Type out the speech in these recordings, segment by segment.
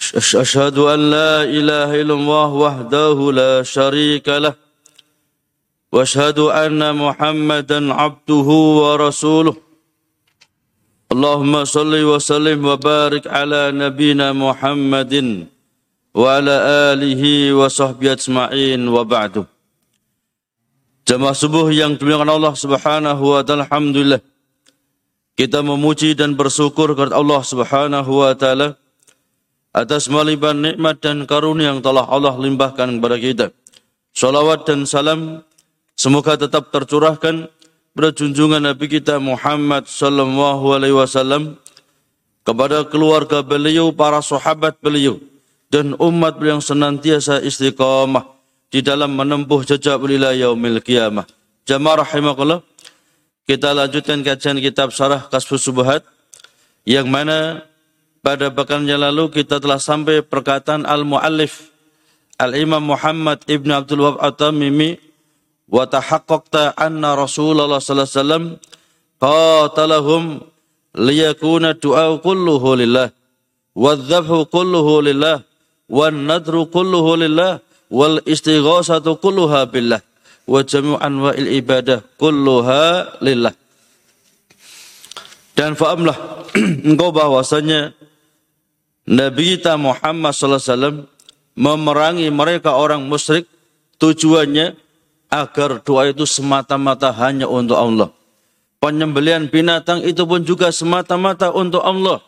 أشهد أن لا إله إلا الله وحده لا شريك له وأشهد أن محمدا عبده ورسوله. اللهم صل وسلم وبارك على نبينا محمد وعلى آله وصحبه أجمعين وبعد. Jamaah subuh yang dimuliakan Allah Subhanahu wa taala alhamdulillah. Kita memuji dan bersyukur kepada Allah Subhanahu wa taala atas maliban nikmat dan karunia yang telah Allah limpahkan kepada kita. Salawat dan salam semoga tetap tercurahkan pada junjungan Nabi kita Muhammad sallallahu alaihi wasallam kepada keluarga beliau, para sahabat beliau dan umat beliau yang senantiasa istiqamah di dalam menempuh jejak beliau yaumil qiyamah. Jamaah rahimakumullah. Kita lanjutkan kajian kitab Syarah Kasfus Subuhat yang mana pada pekan yang lalu kita telah sampai perkataan al-muallif Al-Imam Muhammad Ibn Abdul Wahab At-Tamimi wa tahaqqaqta anna Rasulullah sallallahu alaihi wasallam qatalahum liyakuna du'a kulluhu lillah wadh-dhabhu kulluhu lillah wan nadru kulluhu lillah wal istighasatu kulluha billah wa jami'u anwa'il ibadah kulluha lillah. Dan fahamlah engkau bahwasanya Nabi kita Muhammad SAW memerangi mereka orang musyrik tujuannya agar doa itu semata-mata hanya untuk Allah. Penyembelian binatang itu pun juga semata-mata untuk Allah.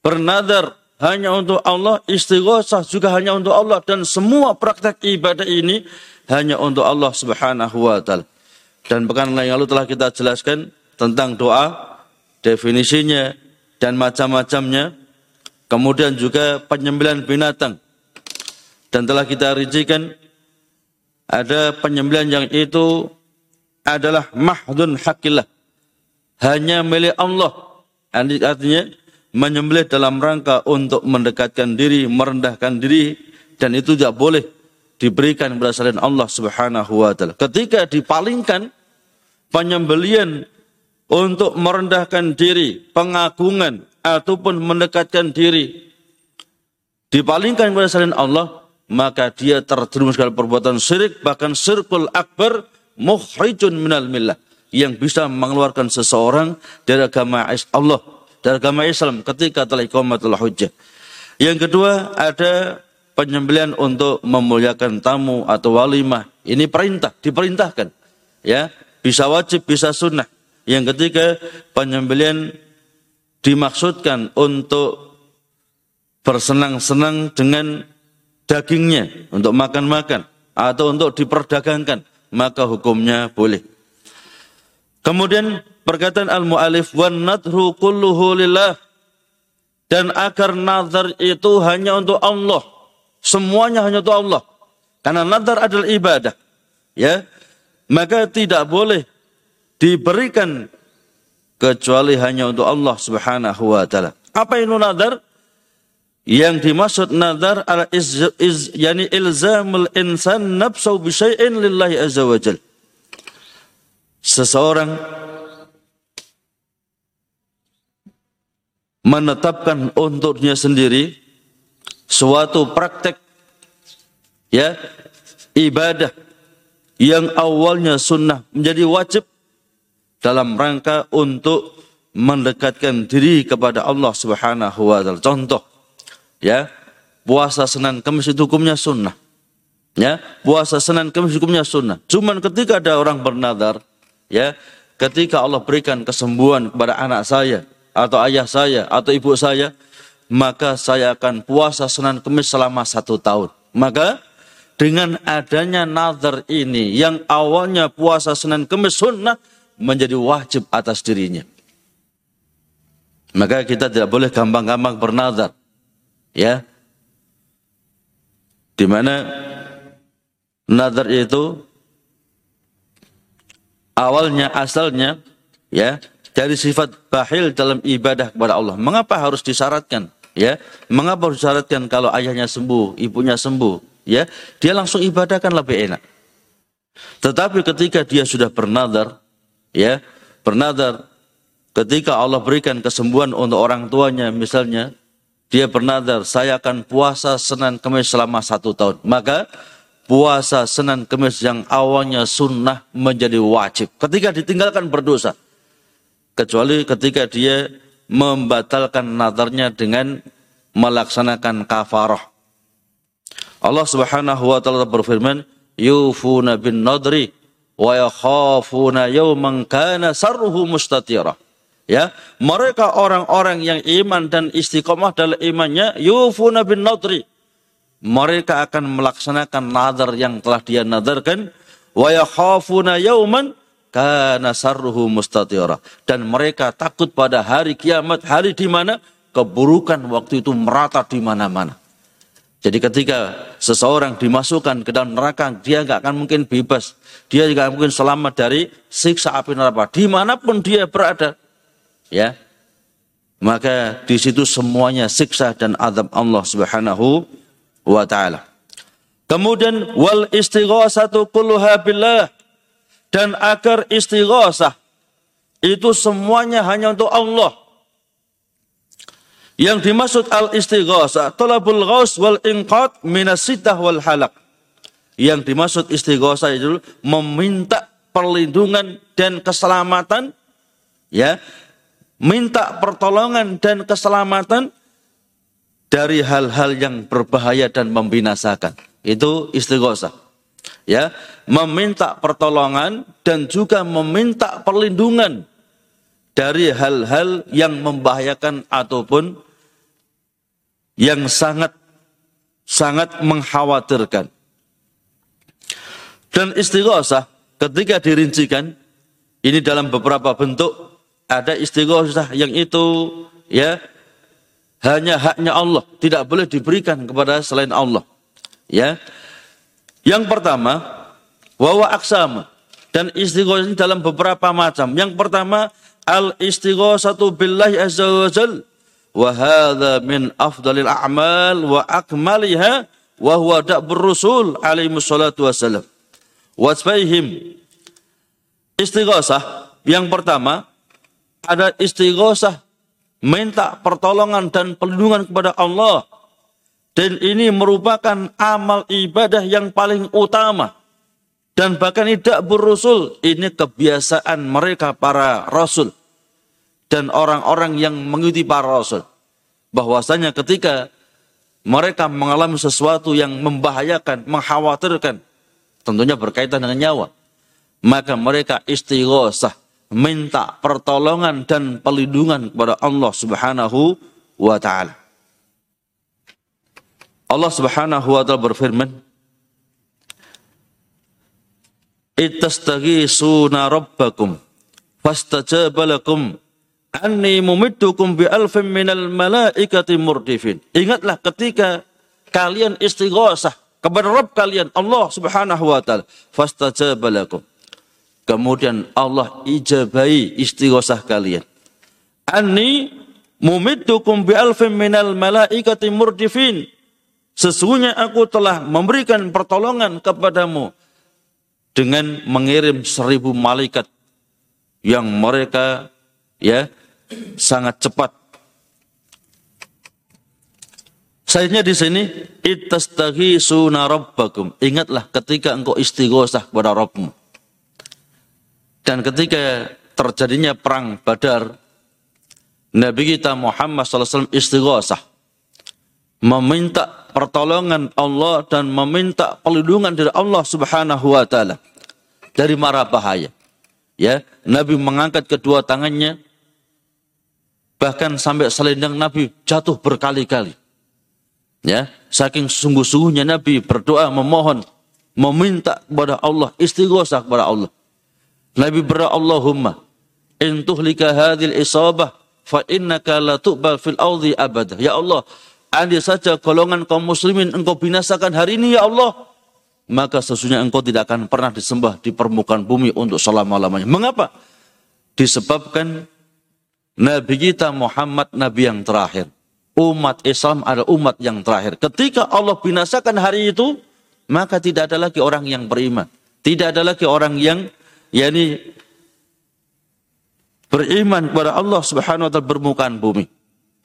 Bernadar hanya untuk Allah, istighosah juga hanya untuk Allah dan semua praktek ibadah ini hanya untuk Allah Subhanahu wa taala. Dan pekan yang lalu telah kita jelaskan tentang doa, definisinya dan macam-macamnya Kemudian juga penyembelian binatang. Dan telah kita rincikan ada penyembelian yang itu adalah mahdun hakillah. Hanya milik Allah. Artinya menyembelih dalam rangka untuk mendekatkan diri, merendahkan diri dan itu tidak boleh diberikan kepada selain Allah Subhanahu wa taala. Ketika dipalingkan penyembelian untuk merendahkan diri, pengagungan ataupun mendekatkan diri dipalingkan kepada selain Allah maka dia terjerumus dalam perbuatan syirik bahkan syirkul akbar mukhrijun minal millah yang bisa mengeluarkan seseorang dari agama Allah dari agama Islam ketika telah iqamatul hujjah. Yang kedua ada penyembelian untuk memuliakan tamu atau walimah. Ini perintah diperintahkan ya. Bisa wajib bisa sunnah. Yang ketiga penyembelian dimaksudkan untuk bersenang-senang dengan dagingnya untuk makan-makan atau untuk diperdagangkan maka hukumnya boleh. Kemudian perkataan al-mu'alif dan agar nazar itu hanya untuk Allah. Semuanya hanya untuk Allah. Karena nazar adalah ibadah. Ya. Maka tidak boleh diberikan kecuali hanya untuk Allah Subhanahu wa taala. Apa itu nadar? Yang dimaksud nadar adalah iz, iz, yani ilzamul insan nafsu bi syai'in lillahi azza wajal. Seseorang menetapkan untuknya sendiri suatu praktek ya ibadah yang awalnya sunnah menjadi wajib dalam rangka untuk mendekatkan diri kepada Allah Subhanahu wa taala. Contoh ya, puasa Senin Kamis itu hukumnya sunnah. Ya, puasa Senin Kamis hukumnya sunnah. Cuman ketika ada orang bernadar, ya, ketika Allah berikan kesembuhan kepada anak saya atau ayah saya atau ibu saya, maka saya akan puasa Senin Kamis selama satu tahun. Maka dengan adanya nazar ini yang awalnya puasa Senin Kamis sunnah menjadi wajib atas dirinya. Maka kita tidak boleh gampang-gampang bernazar. Ya, Di mana nazar itu awalnya asalnya ya dari sifat bahil dalam ibadah kepada Allah. Mengapa harus disyaratkan? Ya, mengapa harus disyaratkan kalau ayahnya sembuh, ibunya sembuh? Ya, dia langsung ibadah kan lebih enak. Tetapi ketika dia sudah bernadar, ya, bernadar ketika Allah berikan kesembuhan untuk orang tuanya, misalnya dia bernadar, saya akan puasa Senin Kamis selama satu tahun. Maka puasa Senin Kamis yang awalnya sunnah menjadi wajib. Ketika ditinggalkan berdosa kecuali ketika dia membatalkan nadarnya dengan melaksanakan kafarah. Allah Subhanahu wa taala berfirman, "Yufuna bin nadri wa yakhafuna yawman kana sarruhu mustatira." Ya, mereka orang-orang yang iman dan istiqomah dalam imannya, yufuna bin nadri. Mereka akan melaksanakan nadar yang telah dia nadarkan, wa yakhafuna yawman Kana sarruhu mustatira. Dan mereka takut pada hari kiamat, hari di mana keburukan waktu itu merata di mana-mana. Jadi ketika seseorang dimasukkan ke dalam neraka, dia nggak akan mungkin bebas. Dia juga mungkin selamat dari siksa api neraka. Di mana pun dia berada. Ya, maka di situ semuanya siksa dan azab Allah Subhanahu wa taala. Kemudian wal istighosatu kulluha billah dan agar istighosah itu semuanya hanya untuk Allah. Yang dimaksud al-istighosah, talabul ghaus wal inqad minasidah wal halak. Yang dimaksud istighosah itu meminta perlindungan dan keselamatan ya minta pertolongan dan keselamatan dari hal-hal yang berbahaya dan membinasakan. Itu istighosah ya meminta pertolongan dan juga meminta perlindungan dari hal-hal yang membahayakan ataupun yang sangat sangat mengkhawatirkan. Dan istighosah ketika dirincikan ini dalam beberapa bentuk ada istighosah yang itu ya hanya haknya Allah, tidak boleh diberikan kepada selain Allah. Ya. Yang pertama, wawa aksama. Dan istighosah dalam beberapa macam. Yang pertama, al istighosatu billahi azza wa jal. Wa hadha min afdalil a'mal wa akmaliha wa huwa da'bur rusul alaihi salatu. Wasfaihim. Istighosah yang pertama ada istighosah minta pertolongan dan perlindungan kepada Allah dan ini merupakan amal ibadah yang paling utama. Dan bahkan tidak berusul. Ini kebiasaan mereka para rasul. Dan orang-orang yang mengikuti para rasul. Bahwasanya ketika mereka mengalami sesuatu yang membahayakan, mengkhawatirkan. Tentunya berkaitan dengan nyawa. Maka mereka istighosah. Minta pertolongan dan pelindungan kepada Allah subhanahu wa ta'ala. Allah Subhanahu wa taala berfirman Ittastaghisuna rabbakum fastajaba lakum anni mumiddukum bi alfin minal malaikati murdifin. Ingatlah ketika kalian istighosah kepada Rabb kalian Allah Subhanahu wa taala fastajaba lakum. Kemudian Allah ijabai istighosah kalian. Anni mumiddukum bi alfin minal malaikati murdifin. Sesungguhnya aku telah memberikan pertolongan kepadamu dengan mengirim seribu malaikat yang mereka ya sangat cepat. Sayangnya di sini itastaghisuna rabbakum. Ingatlah ketika engkau istighosah kepada Rabbmu. Dan ketika terjadinya perang Badar, Nabi kita Muhammad SAW istighosah meminta pertolongan Allah dan meminta perlindungan dari Allah Subhanahu wa taala dari mara bahaya. Ya, Nabi mengangkat kedua tangannya bahkan sampai selendang Nabi jatuh berkali-kali. Ya, saking sungguh-sungguhnya Nabi berdoa memohon meminta kepada Allah, istighosah kepada Allah. Nabi berdoa Allahumma in tuhlika hadhil isabah fa innaka la tuqbal fil ardi abada. Ya Allah, andai saja golongan kaum muslimin engkau binasakan hari ini ya Allah, maka sesungguhnya engkau tidak akan pernah disembah di permukaan bumi untuk selama-lamanya. Mengapa? Disebabkan Nabi kita Muhammad Nabi yang terakhir. Umat Islam adalah umat yang terakhir. Ketika Allah binasakan hari itu, maka tidak ada lagi orang yang beriman. Tidak ada lagi orang yang yakni beriman kepada Allah Subhanahu wa taala permukaan bumi.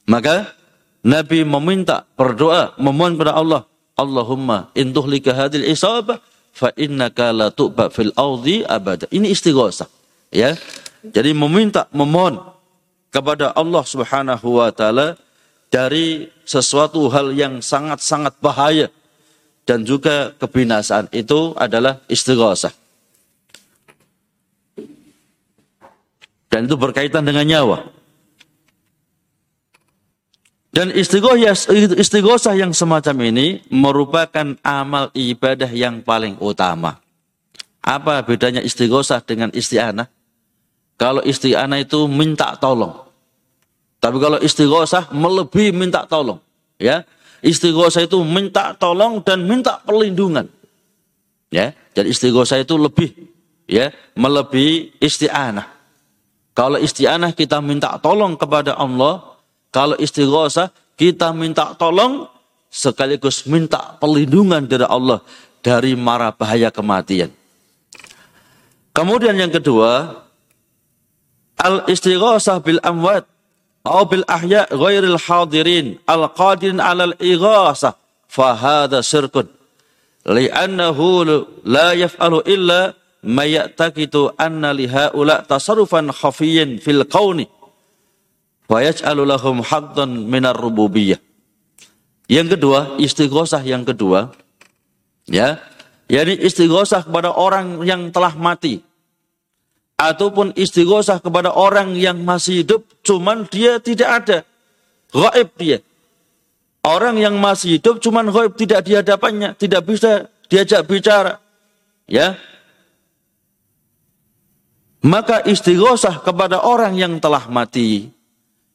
Maka Nabi meminta berdoa memohon kepada Allah, Allahumma intuhlika hadil isabah fa innaka la tu'ba fil ardi abada. Ini istighosah, ya. Jadi meminta memohon kepada Allah Subhanahu wa taala dari sesuatu hal yang sangat-sangat bahaya dan juga kebinasaan itu adalah istighosah. Dan itu berkaitan dengan nyawa. Dan istighosah yang semacam ini merupakan amal ibadah yang paling utama. Apa bedanya istighosah dengan isti'anah? Kalau isti'anah itu minta tolong. Tapi kalau istighosah melebihi minta tolong. Ya, Istighosah itu minta tolong dan minta perlindungan. Ya, jadi istighosah itu lebih ya, melebihi isti'anah. Kalau isti'anah kita minta tolong kepada Allah, kalau istighosah, kita minta tolong sekaligus minta perlindungan dari Allah dari mara bahaya kematian. Kemudian yang kedua, al istighosah bil amwat atau bil ahya ghairil hadirin al qadirin al ighasah fa hadha syirkun li'annahu la yaf'alu illa ma ya'taqidu anna li haula tasarrufan khafiyyan fil kauni wa yaj'alu lahum haddan minar rububiyah. Yang kedua, istighosah yang kedua, ya, yakni istighosah kepada orang yang telah mati ataupun istighosah kepada orang yang masih hidup cuman dia tidak ada gaib dia orang yang masih hidup cuman gaib tidak di hadapannya tidak bisa diajak bicara ya maka istighosah kepada orang yang telah mati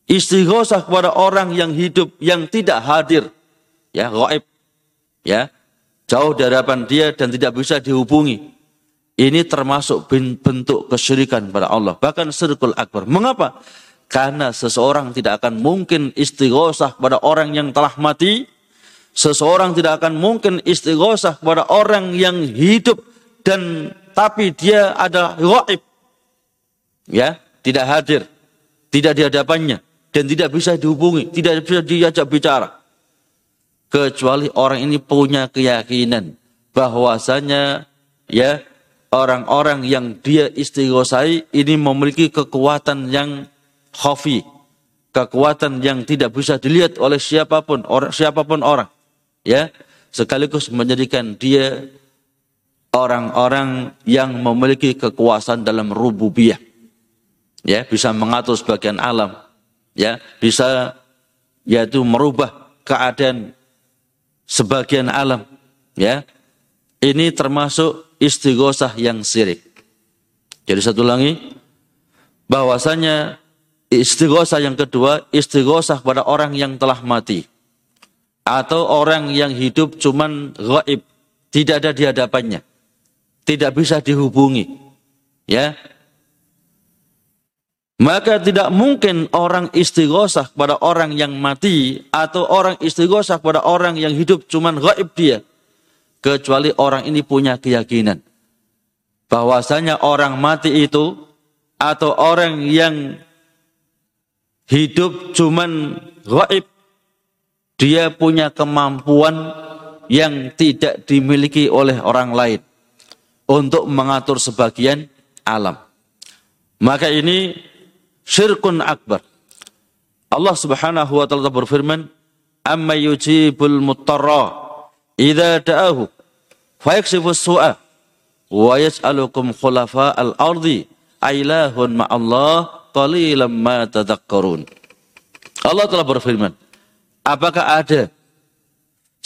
Istighosah kepada orang yang hidup yang tidak hadir. Ya, gaib. Ya. Jauh dari hadapan dia dan tidak bisa dihubungi. Ini termasuk bentuk kesyirikan pada Allah. Bahkan syirkul akbar. Mengapa? Karena seseorang tidak akan mungkin istighosah kepada orang yang telah mati. Seseorang tidak akan mungkin istighosah kepada orang yang hidup dan tapi dia ada gaib. Ya, tidak hadir, tidak di hadapannya dan tidak bisa dihubungi, tidak bisa diajak bicara. Kecuali orang ini punya keyakinan bahwasanya ya orang-orang yang dia istighosai ini memiliki kekuatan yang khafi, kekuatan yang tidak bisa dilihat oleh siapa pun, orang siapa pun orang. Ya, sekaligus menjadikan dia orang-orang yang memiliki kekuasaan dalam rububiyah. Ya, bisa mengatur sebagian alam, ya bisa yaitu merubah keadaan sebagian alam ya ini termasuk istighosah yang sirik jadi satu lagi bahwasanya istighosah yang kedua istighosah pada orang yang telah mati. Atau orang yang hidup cuman gaib tidak ada di hadapannya. Tidak bisa dihubungi ya. Maka tidak mungkin orang istighosah pada orang yang mati atau orang istighosah pada orang yang hidup cuman gaib dia. Kecuali orang ini punya keyakinan. Bahwasanya orang mati itu atau orang yang hidup cuman gaib. Dia punya kemampuan yang tidak dimiliki oleh orang lain. Untuk mengatur sebagian alam. Maka ini syirkun akbar. Allah Subhanahu wa taala berfirman, "Amma yujibul mutarra idza da'ahu fayakshifu su'a wa yas'alukum khulafa al-ardi ailahun ma'allah qalilan ma tadhakkarun." Allah telah berfirman, apakah ada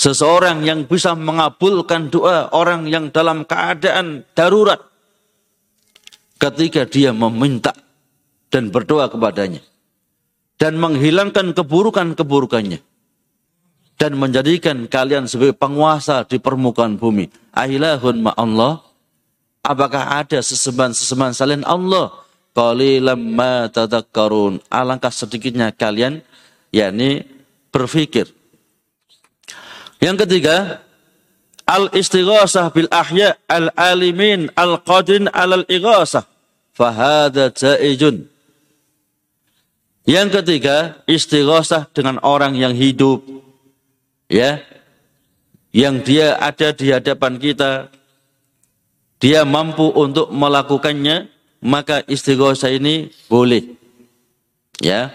seseorang yang bisa mengabulkan doa orang yang dalam keadaan darurat ketika dia meminta dan berdoa kepadanya dan menghilangkan keburukan-keburukannya. Dan menjadikan kalian sebagai penguasa di permukaan bumi. Ahilahun Allah. Apakah ada sesembahan-sesembahan selain Allah? Qalilam ma tadakkarun. Alangkah sedikitnya kalian yakni berfikir. Yang ketiga, al istighasah bil ahya al alimin al ighasah. Fahada jaijun. Yang ketiga, istighasah dengan orang yang hidup, ya. Yang dia ada di hadapan kita dia mampu untuk melakukannya maka istighosa ini boleh. Ya.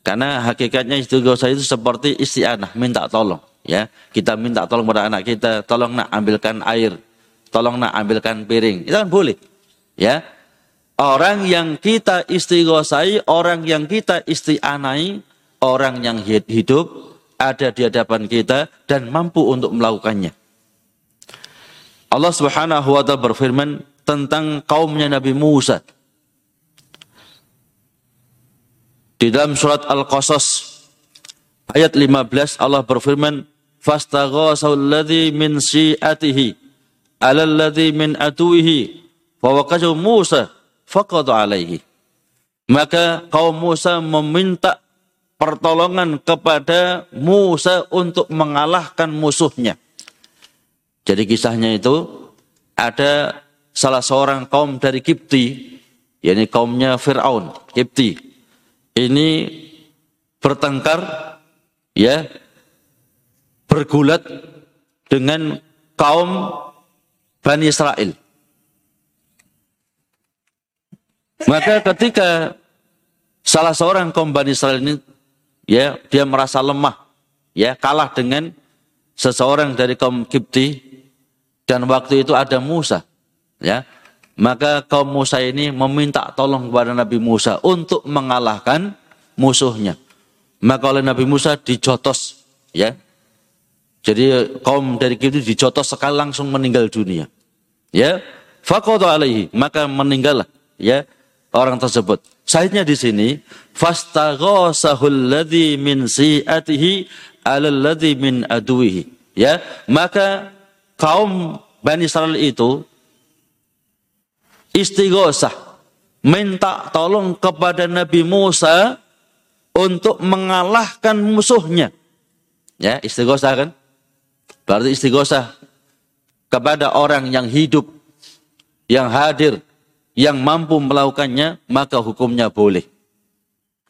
Karena hakikatnya istighosa itu seperti isti'anah minta tolong. Ya. Kita minta tolong pada anak kita tolong nak ambilkan air tolong nak ambilkan piring. Itu kan boleh. Ya. Orang yang kita istighosai orang yang kita isti'anai orang yang hidup ada di hadapan kita dan mampu untuk melakukannya. Allah Subhanahu wa taala berfirman tentang kaumnya Nabi Musa. Di dalam surat Al-Qasas ayat 15 Allah berfirman fastaghasahu alladhi min syi'atihi ala min atuihi fawaqajahu Musa faqada alaihi. Maka kaum Musa meminta pertolongan kepada Musa untuk mengalahkan musuhnya. Jadi kisahnya itu ada salah seorang kaum dari Kipti, yakni kaumnya Fir'aun, Kipti. Ini bertengkar, ya, bergulat dengan kaum Bani Israel. Maka ketika salah seorang kaum Bani Israel ini ya dia merasa lemah. Ya kalah dengan seseorang dari kaum Kipti dan waktu itu ada Musa. Ya maka kaum Musa ini meminta tolong kepada Nabi Musa untuk mengalahkan musuhnya. Maka oleh Nabi Musa dijotos. Ya jadi kaum dari Kipti dijotos sekali langsung meninggal dunia. Ya faqadu alaihi maka meninggallah. Ya orang tersebut Sahihnya di sini, fastaghasahul ladzi min si'atihi 'alal ladzi min aduwihi. Ya, maka kaum Bani Israel itu istighosah minta tolong kepada Nabi Musa untuk mengalahkan musuhnya. Ya, istighosah kan? Berarti istighosah kepada orang yang hidup, yang hadir, yang mampu melakukannya, maka hukumnya boleh.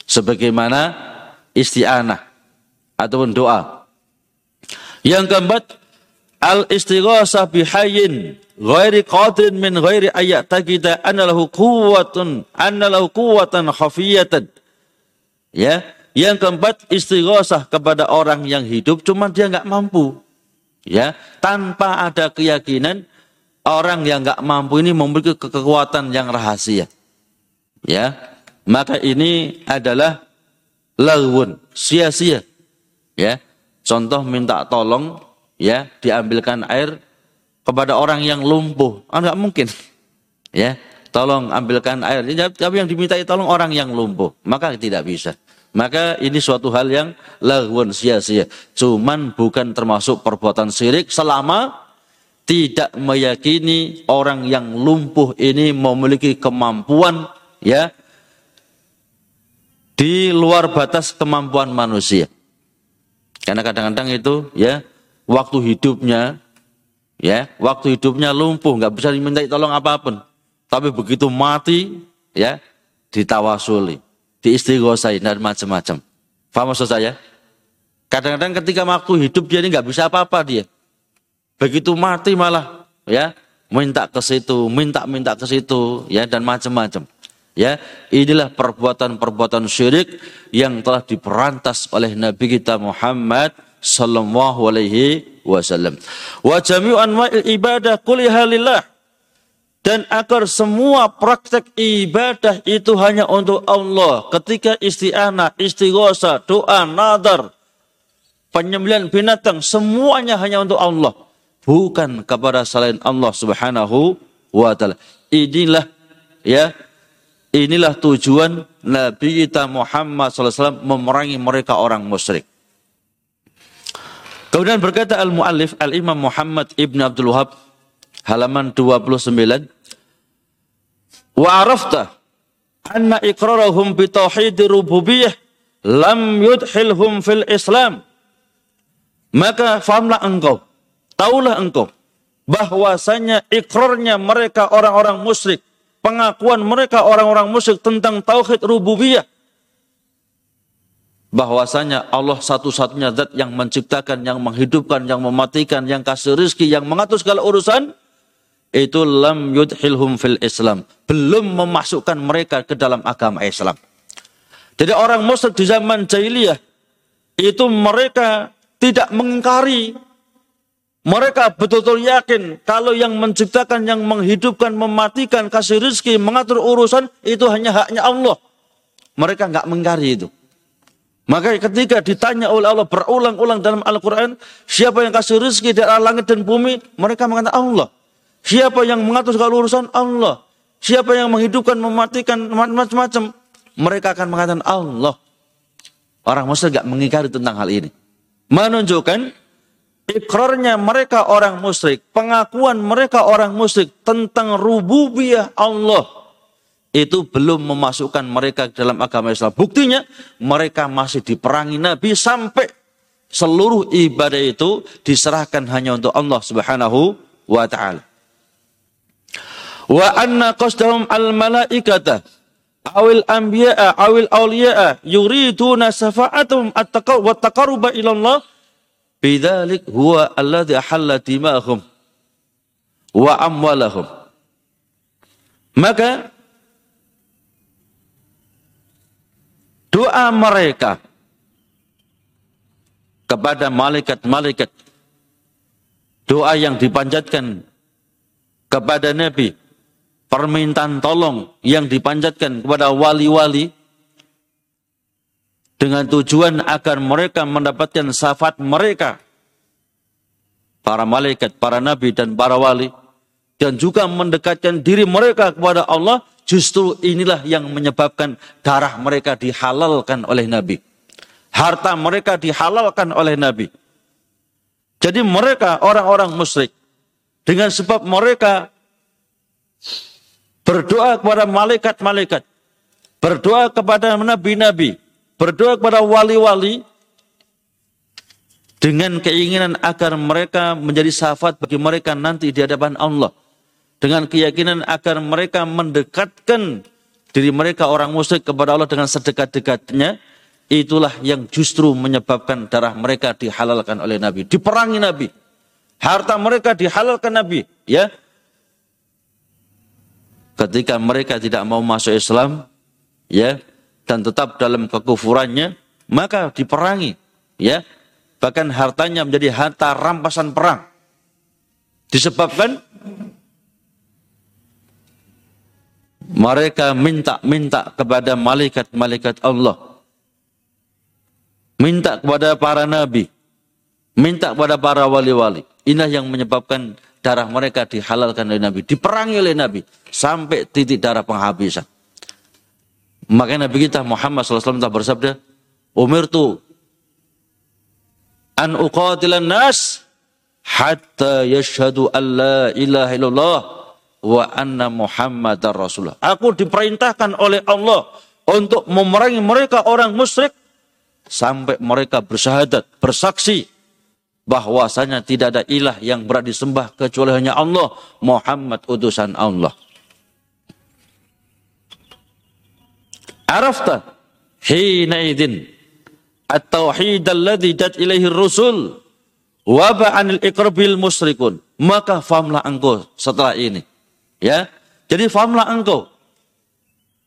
Sebagaimana isti'anah ataupun doa. Yang keempat, al-istighasah bihayyin ghairi qadrin min ghairi ayat taqida annalahu quwwatun annalahu quwwatan khafiyatan. Ya, yang keempat istighasah kepada orang yang hidup cuma dia nggak mampu. Ya, tanpa ada keyakinan orang yang nggak mampu ini memiliki kekuatan yang rahasia. Ya, maka ini adalah lawun, sia-sia. Ya, contoh minta tolong, ya, diambilkan air kepada orang yang lumpuh, ah, nggak mungkin. Ya, tolong ambilkan air. Tapi yang dimintai tolong orang yang lumpuh, maka tidak bisa. Maka ini suatu hal yang lawun sia-sia. Cuman bukan termasuk perbuatan syirik selama tidak meyakini orang yang lumpuh ini memiliki kemampuan ya di luar batas kemampuan manusia. Karena kadang-kadang itu ya waktu hidupnya ya waktu hidupnya lumpuh nggak bisa diminta tolong apa pun. Tapi begitu mati ya ditawasuli, diistighosai dan macam-macam. Faham maksud saya? Kadang-kadang ketika waktu hidup dia ini nggak bisa apa-apa dia. Begitu mati malah ya minta ke situ, minta-minta ke situ ya dan macam-macam. Ya, inilah perbuatan-perbuatan syirik yang telah diperantas oleh Nabi kita Muhammad sallallahu alaihi wasallam. Wa jami'u ibadah kuliha lillah. Dan agar semua praktek ibadah itu hanya untuk Allah. Ketika isti'anah, istighosa, doa, nadar, penyembelian binatang, semuanya hanya untuk Allah bukan kepada selain Allah Subhanahu wa taala. Inilah ya inilah tujuan Nabi kita Muhammad SAW memerangi mereka orang musyrik. Kemudian berkata al-muallif al-Imam Muhammad Ibn Abdul Wahab halaman 29 Wa arafta anna iqrarahum bi tauhid rububiyah lam yudhilhum fil Islam. Maka fahamlah engkau, taulah engkau bahwasanya ikrarnya mereka orang-orang musyrik, pengakuan mereka orang-orang musyrik tentang tauhid rububiyah bahwasanya Allah satu-satunya zat yang menciptakan, yang menghidupkan, yang mematikan, yang kasih rizki, yang mengatur segala urusan, itu lam yudhilhum fil Islam. Belum memasukkan mereka ke dalam agama Islam. Jadi orang musyrik di zaman jahiliyah itu mereka tidak mengingkari mereka betul-betul yakin kalau yang menciptakan, yang menghidupkan, mematikan, kasih rizki, mengatur urusan itu hanya haknya Allah. Mereka nggak mengingkari itu. Maka ketika ditanya oleh Allah berulang-ulang dalam Al-Quran, siapa yang kasih rizki dari langit dan bumi, mereka mengatakan Allah. Siapa yang mengatur segala urusan? Allah. Siapa yang menghidupkan, mematikan, macam-macam, mereka akan mengatakan Allah. Orang musyrik tidak mengingkari tentang hal ini. Menunjukkan ikrarnya mereka orang musyrik, pengakuan mereka orang musyrik tentang rububiyah Allah itu belum memasukkan mereka ke dalam agama Islam. Buktinya mereka masih diperangi Nabi sampai seluruh ibadah itu diserahkan hanya untuk Allah Subhanahu wa taala. Wa anna qasdahum al malaikata awil anbiya'a awil awliya'a yuriduna safa'atum at-taqarrub wa taqarruba ila Allah bidzalik huwa alladhi ahalla dimahum wa amwalahum. Maka doa mereka kepada malaikat-malaikat doa yang dipanjatkan kepada Nabi permintaan tolong yang dipanjatkan kepada wali-wali dengan tujuan agar mereka mendapatkan syafaat mereka para malaikat, para nabi dan para wali dan juga mendekatkan diri mereka kepada Allah Justru inilah yang menyebabkan darah mereka dihalalkan oleh Nabi. Harta mereka dihalalkan oleh Nabi. Jadi mereka orang-orang musyrik dengan sebab mereka berdoa kepada malaikat-malaikat, berdoa kepada nabi-nabi, berdoa kepada wali-wali dengan keinginan agar mereka menjadi syafaat bagi mereka nanti di hadapan Allah dengan keyakinan agar mereka mendekatkan diri mereka orang musyrik kepada Allah dengan sedekat-dekatnya, itulah yang justru menyebabkan darah mereka dihalalkan oleh Nabi, diperangi Nabi. Harta mereka dihalalkan Nabi, ya. Ketika mereka tidak mau masuk Islam, ya, dan tetap dalam kekufurannya, maka diperangi, ya. Bahkan hartanya menjadi harta rampasan perang. Disebabkan mereka minta-minta kepada malaikat-malaikat Allah. Minta kepada para nabi. Minta kepada para wali-wali. Inilah yang menyebabkan darah mereka dihalalkan oleh Nabi. Diperangi oleh Nabi. Sampai titik darah penghabisan. Maka Nabi kita Muhammad SAW telah bersabda, Umir tu an uqatilan nas hatta yashhadu an la ilaha illallah wa anna Muhammadar Rasulullah. Aku diperintahkan oleh Allah untuk memerangi mereka orang musyrik sampai mereka bersyahadat, bersaksi bahwasanya tidak ada ilah yang berat disembah kecuali hanya Allah, Muhammad utusan Allah. Arafta hina idin at-tauhid alladhi dat ilaihi rusul wa ba'anil iqrabil musyrikun. Maka famlah engkau setelah ini Ya. Jadi fahamlah engkau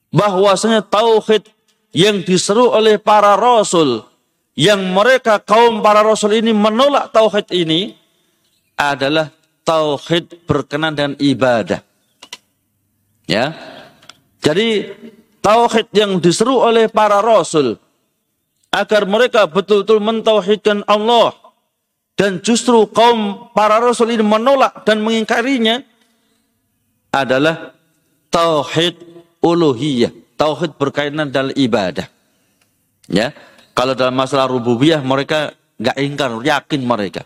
bahwasanya tauhid yang diseru oleh para rasul yang mereka kaum para rasul ini menolak tauhid ini adalah tauhid berkenan dengan ibadah. Ya. Jadi tauhid yang diseru oleh para rasul agar mereka betul-betul mentauhidkan Allah dan justru kaum para rasul ini menolak dan mengingkarinya adalah tauhid uluhiyah, tauhid berkaitan dengan ibadah. Ya. Kalau dalam masalah rububiyah mereka nggak ingkar, yakin mereka.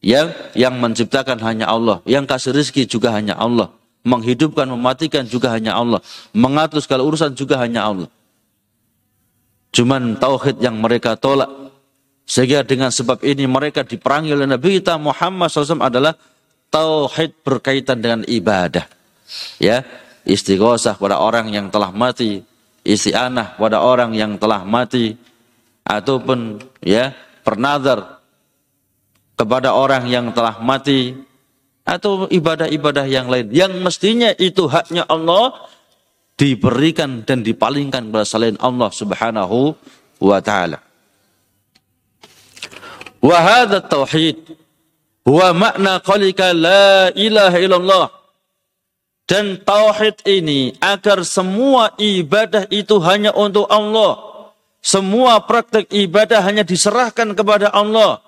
Yang yang menciptakan hanya Allah, yang kasih rezeki juga hanya Allah, menghidupkan, mematikan juga hanya Allah, mengatur segala urusan juga hanya Allah. Cuman tauhid yang mereka tolak. Sehingga dengan sebab ini mereka diperangi oleh Nabi kita Muhammad SAW adalah tauhid berkaitan dengan ibadah. Ya, istighosah pada orang yang telah mati, isti'anah pada orang yang telah mati, ataupun ya pernadar kepada orang yang telah mati, atau ibadah-ibadah yang lain yang mestinya itu haknya Allah diberikan dan dipalingkan kepada selain Allah Subhanahu wa taala. Wa hadha tauhid huwa makna qalika la ilaha illallah dan tauhid ini agar semua ibadah itu hanya untuk Allah. Semua praktek ibadah hanya diserahkan kepada Allah.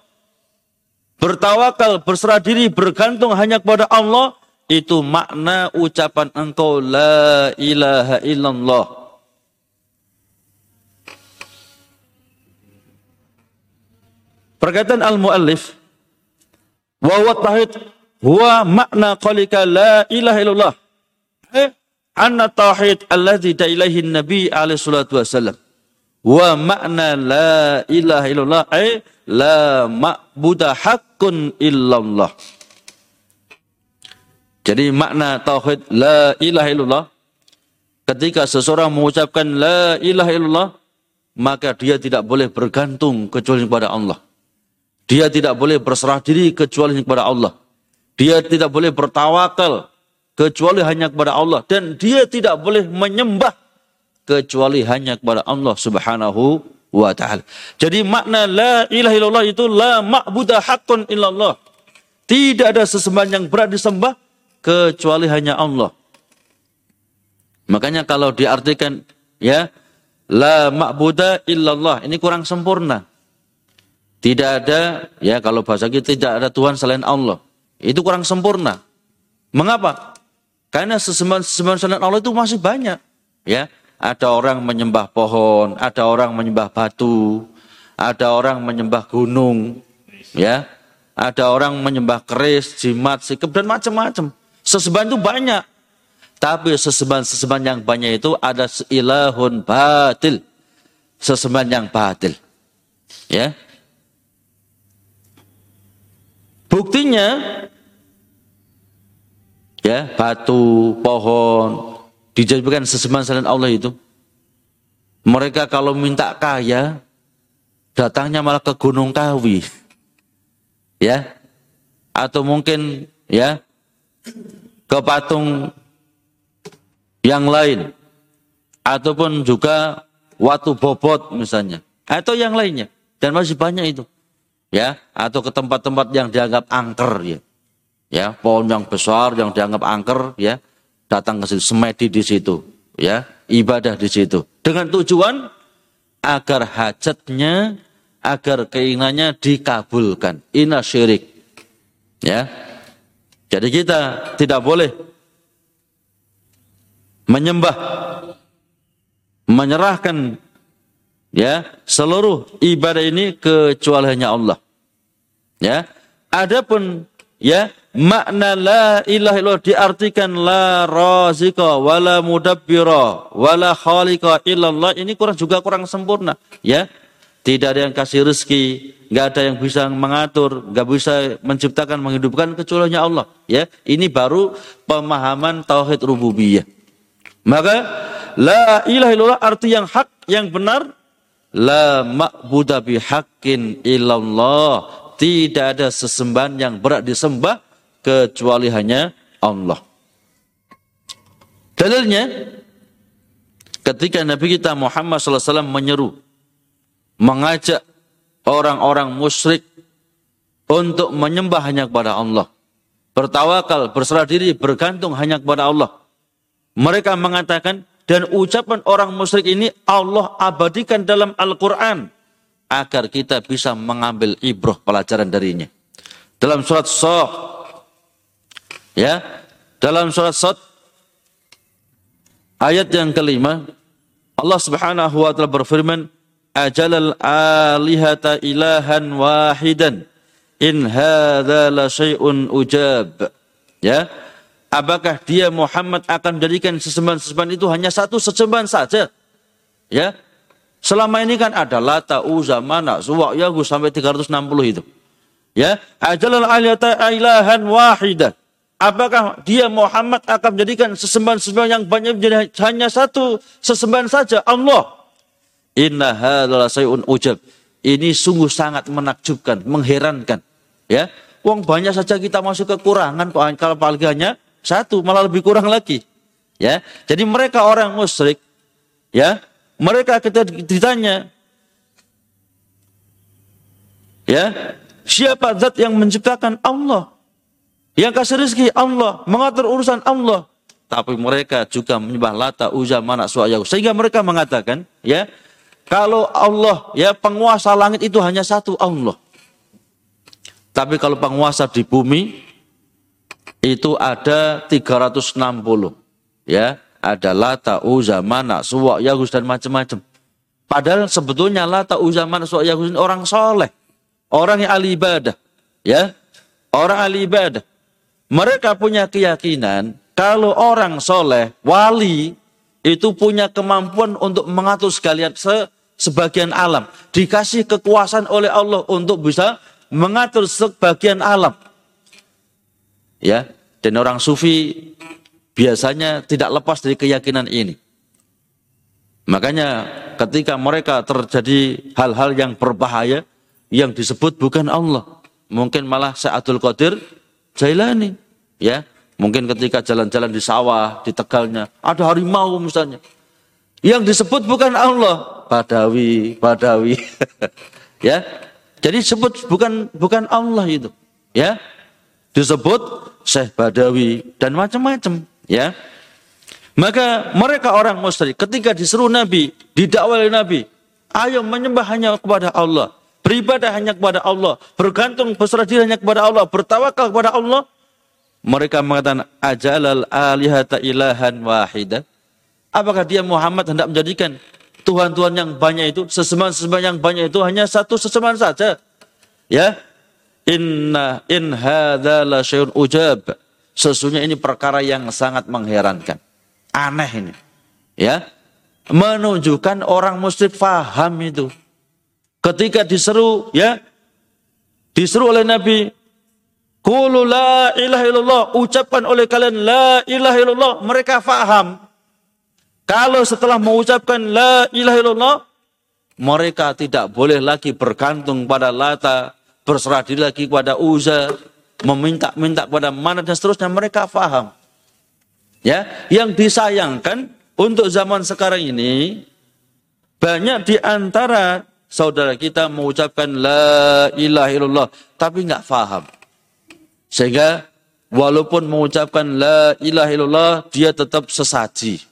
Bertawakal, berserah diri, bergantung hanya kepada Allah. Itu makna ucapan engkau la ilaha illallah. Perkataan al-muallif wa huwa tauhid huwa makna qalika la ilaha illallah anna tauhid alladhi da ilaihi nabi alaihi salatu wasallam wa makna la ilaha illallah ay la ma'buda haqqun illallah. Jadi makna tauhid la ilaha illallah ketika seseorang mengucapkan la ilaha illallah maka dia tidak boleh bergantung kecuali kepada Allah. Dia tidak boleh berserah diri kecuali kepada Allah. Dia tidak boleh bertawakal kecuali hanya kepada Allah. Dan dia tidak boleh menyembah kecuali hanya kepada Allah Subhanahu wa taala. Jadi makna la ilaha illallah itu la ma'budu haqqun illallah. Tidak ada sesembahan yang berat disembah kecuali hanya Allah. Makanya kalau diartikan ya la ma'budu illallah ini kurang sempurna. Tidak ada ya kalau bahasa kita tidak ada Tuhan selain Allah. Itu kurang sempurna. Mengapa? Karena sesembahan-sesembahan selain Allah itu masih banyak. Ya, ada orang menyembah pohon, ada orang menyembah batu, ada orang menyembah gunung, ya, ada orang menyembah keris, jimat, sikap dan macam-macam. Sesembahan itu banyak. Tapi sesembahan-sesembahan yang banyak itu ada ilahun batil. Sesembahan yang batil. Ya. Buktinya ya batu, pohon dijadikan sesembahan selain Allah itu. Mereka kalau minta kaya datangnya malah ke Gunung Kawi. Ya. Atau mungkin ya ke patung yang lain. Ataupun juga watu bobot misalnya. Atau yang lainnya. Dan masih banyak itu. Ya. Atau ke tempat-tempat yang dianggap angker ya. Ya pohon yang besar yang dianggap angker ya datang ke situ semedi di situ ya ibadah di situ. Dengan tujuan agar hajatnya agar keinginannya dikabulkan. Ina syirik ya. Jadi kita tidak boleh menyembah menyerahkan ya seluruh ibadah ini kecuali hanya Allah ya. Adapun ya makna la ilaha illallah diartikan la razika wala mudabbira wala khaliqa illallah. Ini kurang juga kurang sempurna. Ya tidak ada yang kasih rezeki nggak ada yang bisa mengatur nggak bisa menciptakan menghidupkan kecuali Allah. Ya ini baru pemahaman tauhid rububiyah. Maka la ilaha illallah arti yang hak yang benar la ma'budu bihaqqin illallah tidak ada sesembahan yang berat disembah kecuali hanya Allah. Dalilnya ketika Nabi kita Muhammad SAW menyeru mengajak orang-orang musyrik untuk menyembah hanya kepada Allah. Bertawakal, berserah diri, bergantung hanya kepada Allah. Mereka mengatakan dan ucapan orang musyrik ini Allah abadikan dalam Al-Quran agar kita bisa mengambil ibroh pelajaran darinya. Dalam surat Soh, ya, dalam surat Soh, ayat yang kelima, Allah Subhanahu wa taala berfirman, ajalal alihata ilahan wahidan in hadza la syai'un ujab ya apakah dia Muhammad akan menjadikan sesembahan-sesembahan itu hanya satu sesembahan saja ya selama ini kan ada lata uza mana suwa yahu sampai 360 itu ya ajalal alihata ilahan wahidan apakah dia Muhammad akan menjadikan sesembahan-sesembahan yang banyak menjadi hanya satu sesembahan saja Allah Inna hadzal sayun ujab. Ini sungguh sangat menakjubkan, mengherankan. Ya, uang banyak saja kita masuk kekurangan kok kalau apalagi hanya satu malah lebih kurang lagi. Ya, jadi mereka orang musyrik, ya, mereka kita ditanya, ya, siapa zat yang menciptakan Allah, yang kasih rezeki Allah, mengatur urusan Allah. Tapi mereka juga menyembah Lata, Uza, Mana, Su'ayahu. Sehingga mereka mengatakan, ya, kalau Allah ya penguasa langit itu hanya satu Allah. Tapi kalau penguasa di bumi itu ada 360. Ya, ada Lata, Uza, Mana, Suwa, Yagus dan macam-macam. Padahal sebetulnya Lata, Uza, Mana, Suwa, Yagus ini orang soleh. Orang yang ahli ibadah. Ya, orang ahli ibadah. Mereka punya keyakinan kalau orang soleh, wali, itu punya kemampuan untuk mengatur sekalian se sebagian alam. Dikasih kekuasaan oleh Allah untuk bisa mengatur sebagian alam. Ya, dan orang sufi biasanya tidak lepas dari keyakinan ini. Makanya ketika mereka terjadi hal-hal yang berbahaya yang disebut bukan Allah, mungkin malah Sa'adul Qadir Jailani, ya. Mungkin ketika jalan-jalan di sawah, di tegalnya, ada harimau misalnya. Yang disebut bukan Allah, Badawi, Badawi. ya. Jadi sebut bukan bukan Allah itu, ya. Disebut Syekh Badawi dan macam-macam, ya. Maka mereka orang musyrik ketika disuruh Nabi, didakwah oleh Nabi, ayo menyembah hanya kepada Allah, beribadah hanya kepada Allah, bergantung berserah diri hanya kepada Allah, bertawakal kepada Allah. Mereka mengatakan ajalal alihata ilahan wahidah. Apakah dia Muhammad hendak menjadikan Tuhan-Tuhan yang banyak itu, sesembahan-sesembahan yang banyak itu hanya satu sesembahan saja. Ya. Inna in hadza la ujab. Sesungguhnya ini perkara yang sangat mengherankan. Aneh ini. Ya. Menunjukkan orang musyrik faham itu. Ketika diseru, ya, diseru oleh Nabi, Kulu la ilaha illallah, ucapkan oleh kalian la ilaha illallah, mereka faham. Kalau setelah mengucapkan la ilaha illallah, mereka tidak boleh lagi bergantung pada lata, berserah diri lagi kepada uza, meminta-minta kepada mana dan seterusnya mereka faham. Ya, yang disayangkan untuk zaman sekarang ini banyak di antara saudara kita mengucapkan la ilaha illallah tapi nggak faham. Sehingga walaupun mengucapkan la ilaha illallah dia tetap sesaji.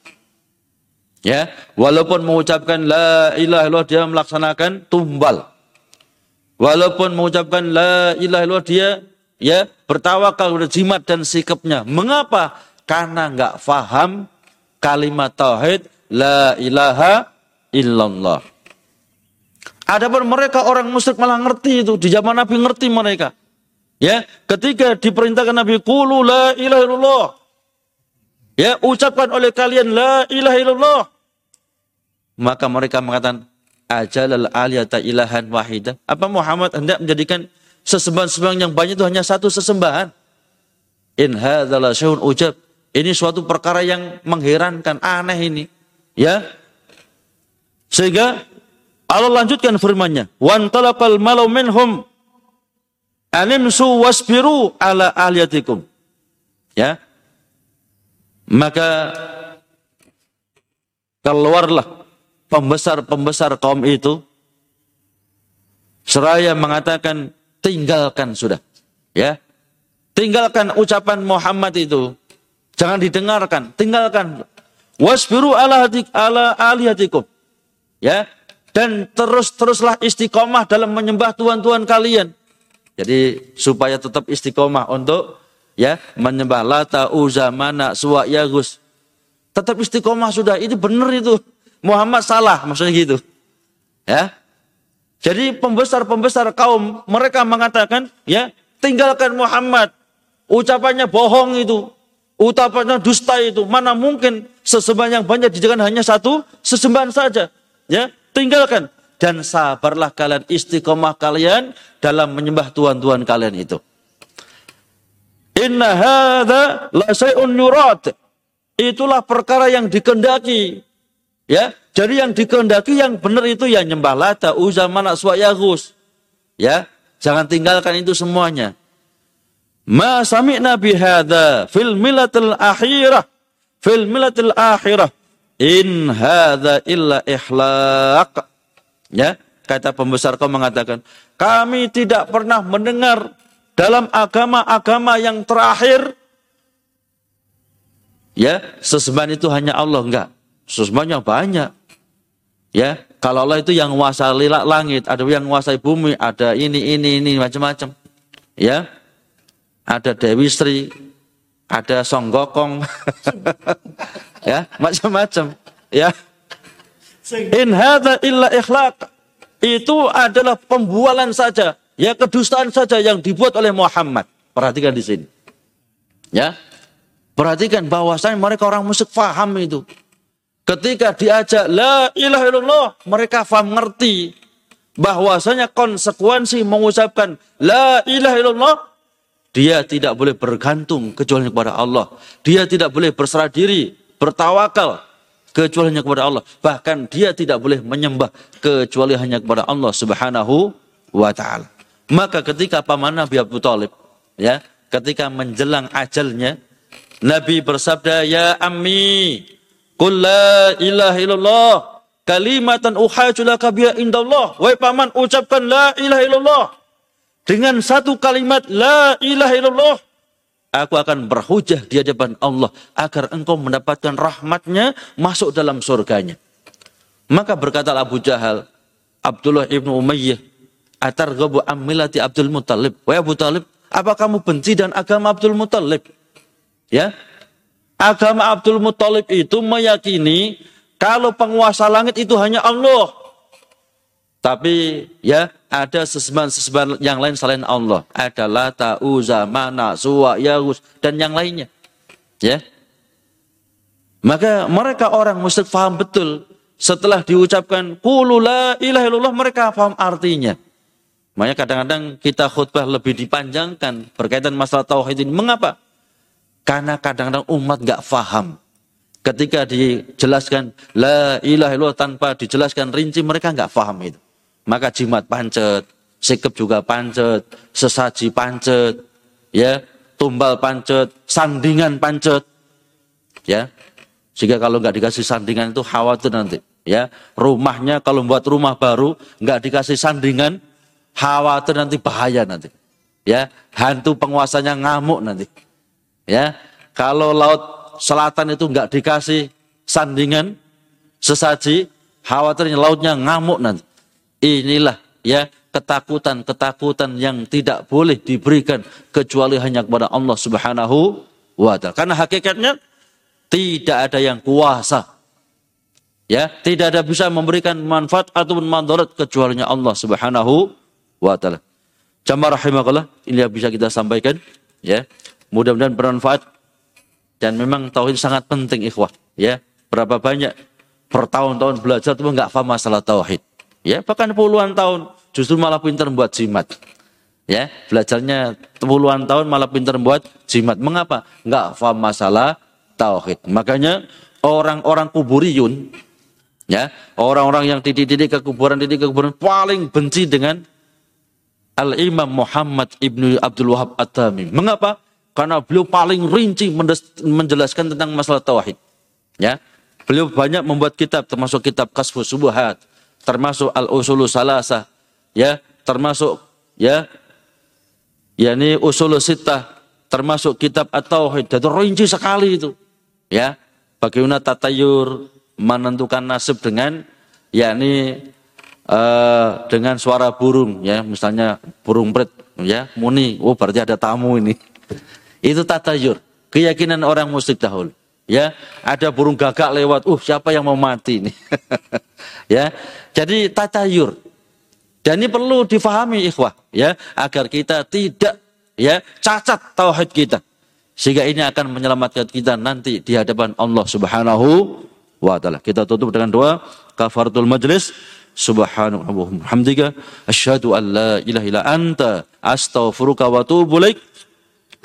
Ya, walaupun mengucapkan la ilaha illallah dia melaksanakan tumbal. Walaupun mengucapkan la ilaha illallah dia ya bertawakal kepada jimat dan sikapnya. Mengapa? Karena enggak faham kalimat tauhid la ilaha illallah. Adapun mereka orang musyrik malah ngerti itu di zaman Nabi ngerti mereka. Ya, ketika diperintahkan Nabi qulu la ilaha illallah. Ya, ucapkan oleh kalian la ilaha illallah. Maka mereka mengatakan, ajalal aliyata ilahan wahidah. Apa Muhammad hendak menjadikan sesembahan-sesembahan yang banyak itu hanya satu sesembahan? In hadzal syai'un ujab. Ini suatu perkara yang mengherankan, aneh ini. Ya. Sehingga Allah lanjutkan firman-Nya, "Wan talaqal malau minhum animsu wasbiru ala aliyatikum." Ya. Maka keluarlah pembesar-pembesar kaum itu seraya mengatakan tinggalkan sudah. Ya. Tinggalkan ucapan Muhammad itu. Jangan didengarkan. Tinggalkan. Wasbiru ala ala alihatikum. Ya. Dan terus-teruslah istiqomah dalam menyembah Tuhan-Tuhan kalian. Jadi supaya tetap istiqomah untuk ya menyembah Lata, Uza, Mana, Suwa, Yagus. Tetap istiqomah sudah, itu benar itu. Muhammad salah, maksudnya gitu. Ya. Jadi pembesar-pembesar kaum mereka mengatakan, ya, tinggalkan Muhammad. Ucapannya bohong itu. Ucapannya dusta itu. Mana mungkin sesembahan yang banyak dijadikan hanya satu sesembahan saja. Ya, tinggalkan dan sabarlah kalian istiqomah kalian dalam menyembah Tuhan-Tuhan kalian itu. Inna hadza la say'un yurat. Itulah perkara yang dikendaki. Ya, jadi yang dikehendaki yang benar itu ya nyembah Lata, Uzza, Manak, Yagus. Ya, jangan tinggalkan itu semuanya. Ma sami'na bihadza fil milatil akhirah. Fil milatil akhirah. In hadza illa ihlaq. Ya, kata pembesar kau mengatakan, kami tidak pernah mendengar dalam agama-agama yang terakhir ya sesembahan itu hanya Allah enggak sesembahannya banyak Ya, kalau Allah itu yang menguasai langit, ada yang menguasai bumi, ada ini, ini, ini, macam-macam. Ya, ada Dewi Sri, ada Songgokong, ya, macam-macam. Ya, in hadza illa ikhlaq. Itu adalah pembualan saja, ya kedustaan saja yang dibuat oleh Muhammad. Perhatikan di sini. Ya. Perhatikan bahwasanya mereka orang musyrik faham itu. Ketika diajak la ilaha illallah, mereka faham ngerti bahwasanya konsekuensi mengucapkan la ilaha illallah dia tidak boleh bergantung kecuali kepada Allah. Dia tidak boleh berserah diri, bertawakal kecuali hanya kepada Allah. Bahkan dia tidak boleh menyembah kecuali hanya kepada Allah Subhanahu wa taala. Maka ketika paman Nabi Abu Talib, ya, ketika menjelang ajalnya, Nabi bersabda, "Ya ammi, Qul la ilaha illallah kalimatan uhajulaka biha indallah. Wahai paman, ucapkan la ilaha illallah. Dengan satu kalimat la ilaha illallah. Aku akan berhujah di hadapan Allah agar engkau mendapatkan rahmatnya masuk dalam surganya. Maka berkata Abu Jahal, Abdullah ibnu Umayyah, Atar gabu amilati Abdul Muttalib. Wahai Abu Talib, apa kamu benci dan agama Abdul Muttalib? Ya, Agama Abdul Muttalib itu meyakini kalau penguasa langit itu hanya Allah. Tapi ya ada sesembahan-sesembahan yang lain selain Allah. Ada Lata, Uza, Mana, Suwa, Yahus, dan yang lainnya. Ya. Maka mereka orang musyrik faham betul. Setelah diucapkan Qulu la ilaha illallah mereka paham artinya. Makanya kadang-kadang kita khutbah lebih dipanjangkan berkaitan masalah tauhid ini. Mengapa? Karena kadang-kadang umat nggak faham. Ketika dijelaskan la ilaha illallah tanpa dijelaskan rinci mereka nggak faham itu. Maka jimat pancet, sikap juga pancet, sesaji pancet, ya, tumbal pancet, sandingan pancet. Ya. Sehingga kalau nggak dikasih sandingan itu khawatir nanti, ya. Rumahnya kalau buat rumah baru nggak dikasih sandingan, khawatir nanti bahaya nanti. Ya, hantu penguasanya ngamuk nanti. Ya, kalau laut selatan itu nggak dikasih sandingan sesaji, khawatirnya lautnya ngamuk nanti. Inilah ya ketakutan-ketakutan yang tidak boleh diberikan kecuali hanya kepada Allah Subhanahu wa taala. Karena hakikatnya tidak ada yang kuasa ya tidak ada bisa memberikan manfaat ataupun mandarat kecuali Allah Subhanahu wa taala. Jamaah rahimakallah, ini yang bisa kita sampaikan ya. Mudah-mudahan bermanfaat dan memang tauhid sangat penting ikhwah ya. Berapa banyak bertahun-tahun belajar tapi nggak paham masalah tauhid. Ya, bahkan puluhan tahun justru malah pintar membuat jimat. Ya, belajarnya puluhan tahun malah pintar membuat jimat. Mengapa? Nggak paham masalah tauhid. Makanya orang-orang kuburiyun ya, orang-orang yang titik-titik ke kuburan, titik ke kuburan paling benci dengan Al-Imam Muhammad Ibnu Abdul Wahab At-Tamim. Mengapa? Karena beliau paling rinci menjelaskan tentang masalah tauhid. Ya. Beliau banyak membuat kitab termasuk kitab Kasfus Subuhat, termasuk Al-Usulu Salasah, ya, termasuk ya yakni Usul Sittah, termasuk kitab At-Tauhid. Jadi rinci sekali itu. Ya. Bagaimana tatayur menentukan nasib dengan yakni uh, dengan suara burung ya, misalnya burung pret ya, muni, oh berarti ada tamu ini. Itu tatayur. Keyakinan orang musyrik dahulu. Ya, ada burung gagak lewat. Uh, siapa yang mau mati ini? ya. Jadi tatayur. Dan ini perlu difahami ikhwah, ya, agar kita tidak ya cacat tauhid kita. Sehingga ini akan menyelamatkan kita nanti di hadapan Allah Subhanahu wa taala. Kita tutup dengan doa kafaratul majlis. Subhanahu wa hamdika asyhadu an la ilaha illa anta astaghfiruka wa atubu ilaik.